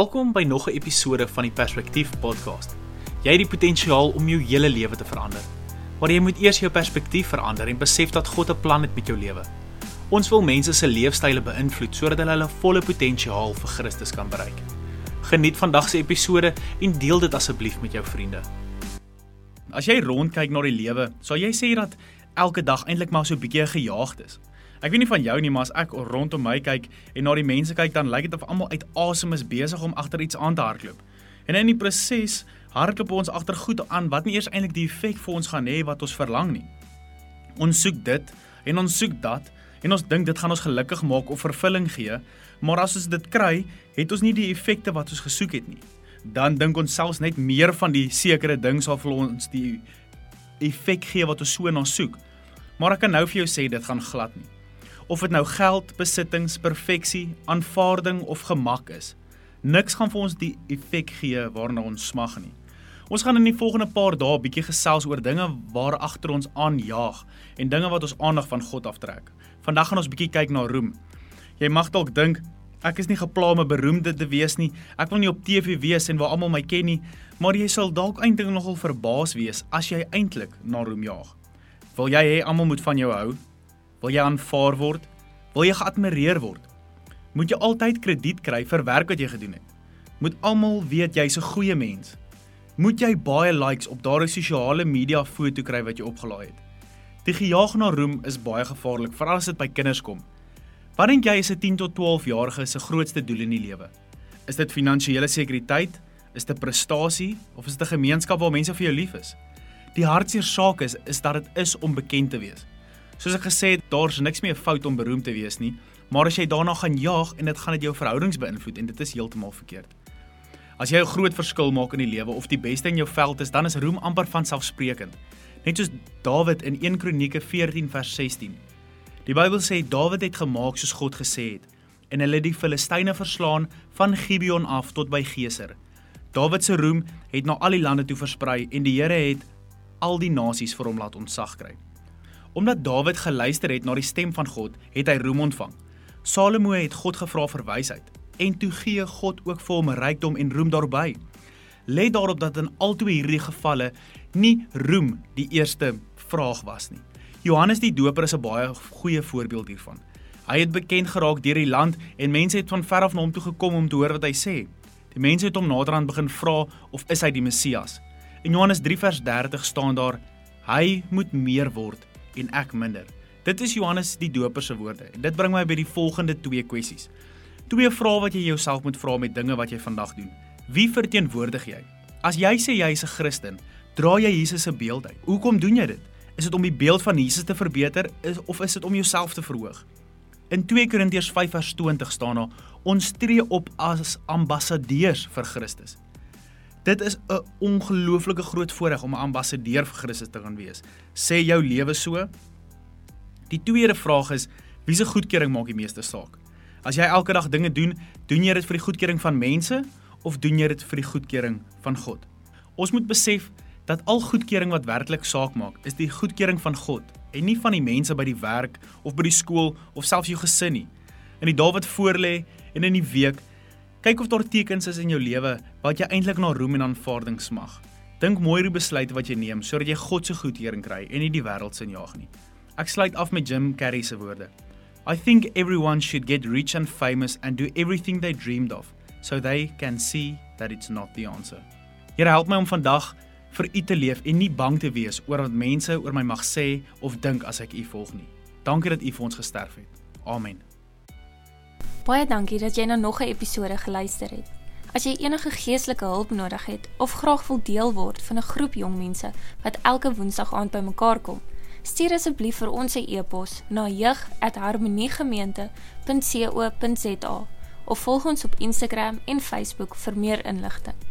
Welkom by nog 'n episode van die Perspektief podcast. Jy het die potensiaal om jou hele lewe te verander. Maar jy moet eers jou perspektief verander en besef dat God 'n plan het met jou lewe. Ons wil mense se leefstyle beïnvloed sodat hulle hulle volle potensiaal vir Christus kan bereik. Geniet vandag se episode en deel dit asseblief met jou vriende. As jy rondkyk na die lewe, sal jy sê dat elke dag eintlik maar so 'n bietjie gejaagd is. Ek weet nie van jou nie, maar as ek rondom my kyk en na die mense kyk, dan lyk dit of almal uit asem is besig om agter iets aan te hardloop. En in die proses hardloop ons agter goed aan wat nie eers eintlik die effek vir ons gaan hê wat ons verlang nie. Ons soek dit en ons soek dat en ons dink dit gaan ons gelukkig maak of vervulling gee, maar as ons dit kry, het ons nie die effekte wat ons gesoek het nie. Dan dink ons selfs net meer van die sekere ding sal vir ons die effek gee wat ons so na soek. Maar ek kan nou vir jou sê dit gaan glad nie of dit nou geld, besittings, perfeksie, aanvaarding of gemak is. Niks gaan vir ons die effek gee waarna ons smag nie. Ons gaan in die volgende paar dae 'n bietjie gesels oor dinge waar agter ons aanjaag en dinge wat ons aandag van God aftrek. Vandag gaan ons bietjie kyk na roem. Jy mag dalk dink ek is nie gepla om 'n beroemde te wees nie. Ek wil nie op TV wees en waar almal my ken nie, maar jy sal dalk eintlik nogal verbaas wees as jy eintlik na roem jaag. Wil jy hê almal moet van jou hou? Wil jy aanvaar word? Wil jy geadmireer word? Moet jy altyd krediet kry vir werk wat jy gedoen het? Moet almal weet jy's 'n goeie mens? Moet jy baie likes op daardie sosiale media foto kry wat jy opgelaai het? Die gejaag na roem is baie gevaarlik, veral as dit by kinders kom. Wat dink jy is 'n 10 tot 12 jarige se grootste doel in die lewe? Is dit finansiële sekuriteit? Is dit prestasie of is dit 'n gemeenskap waar mense vir jou lief is? Die hartseer saak is is dat dit is om bekend te wees. Soos ek gesê het, daar's niks meer fout om beroemd te wees nie, maar as jy daarna gaan jaag en dit gaan dit jou verhoudings beïnvloed en dit is heeltemal verkeerd. As jy 'n groot verskil maak in die lewe of die beste in jou veld is, dan is roem amper van selfsprekend. Net soos Dawid in 1 Kronieke 14 vers 16. Die Bybel sê Dawid het gemaak soos God gesê het en hulle die Filistyne verslaan van Gibeon af tot by Geser. Dawid se roem het na al die lande toe versprei en die Here het al die nasies vir hom laat ontsag kry. Omdat Dawid geluister het na die stem van God, het hy roem ontvang. Salomo het God gevra vir wysheid en toe gee God ook vir hom rykdom en roem daarbey. Let daarop dat in albei hierdie gevalle nie roem die eerste vraag was nie. Johannes die Doper is 'n baie goeie voorbeeld hiervan. Hy het bekend geraak deur die land en mense het van ver af na hom toe gekom om te hoor wat hy sê. Die mense het hom naderhand begin vra of is hy die Messias. In Johannes 3 vers 30 staan daar: Hy moet meer word en ek minder. Dit is Johannes die Doper se woorde. Dit bring my by die volgende twee kwessies. Twee vrae wat jy jouself moet vra met dinge wat jy vandag doen. Wie verteenwoordig jy? As jy sê jy is 'n Christen, dra jy Jesus se beeld uit. Hoekom doen jy dit? Is dit om die beeld van Jesus te verbeter is, of is dit om jouself te verhoog? In 2 Korintiërs 5:20 staan daar: Ons tree op as ambassadeurs vir Christus. Dit is 'n ongelooflike groot voorreg om 'n ambassadeur vir Christus te kan wees. Sê jou lewe so? Die tweede vraag is: wie se goedkeuring maak die meeste saak? As jy elke dag dinge doen, doen jy dit vir die goedkeuring van mense of doen jy dit vir die goedkeuring van God? Ons moet besef dat al goedkeuring wat werklik saak maak, is die goedkeuring van God en nie van die mense by die werk of by die skool of selfs jou gesin nie. In die dae wat voorlê en in die week Kyk of daar tekens is in jou lewe wat jy eintlik na roem en aanvaarding smag. Dink mooi oor besluite wat jy neem sodat jy God se goedkeuring kry en nie die wêreld se jaag nie. Ek sluit af met Jim Carrey se woorde. I think everyone should get rich and famous and do everything they dreamed of so they can see that it's not the answer. Here help my om vandag vir u te leef en nie bang te wees oor wat mense oor my mag sê of dink as ek u volg nie. Dankie dat u vir ons gesterf het. Amen. Baie dankie dat jy na nog 'n episode geluister het. As jy enige geestelike hulp nodig het of graag wil deel word van 'n groep jong mense wat elke Woensdag aand bymekaar kom, stuur asseblief vir ons 'n e-pos na jeug@harmoniegemeente.co.za of volg ons op Instagram en Facebook vir meer inligting.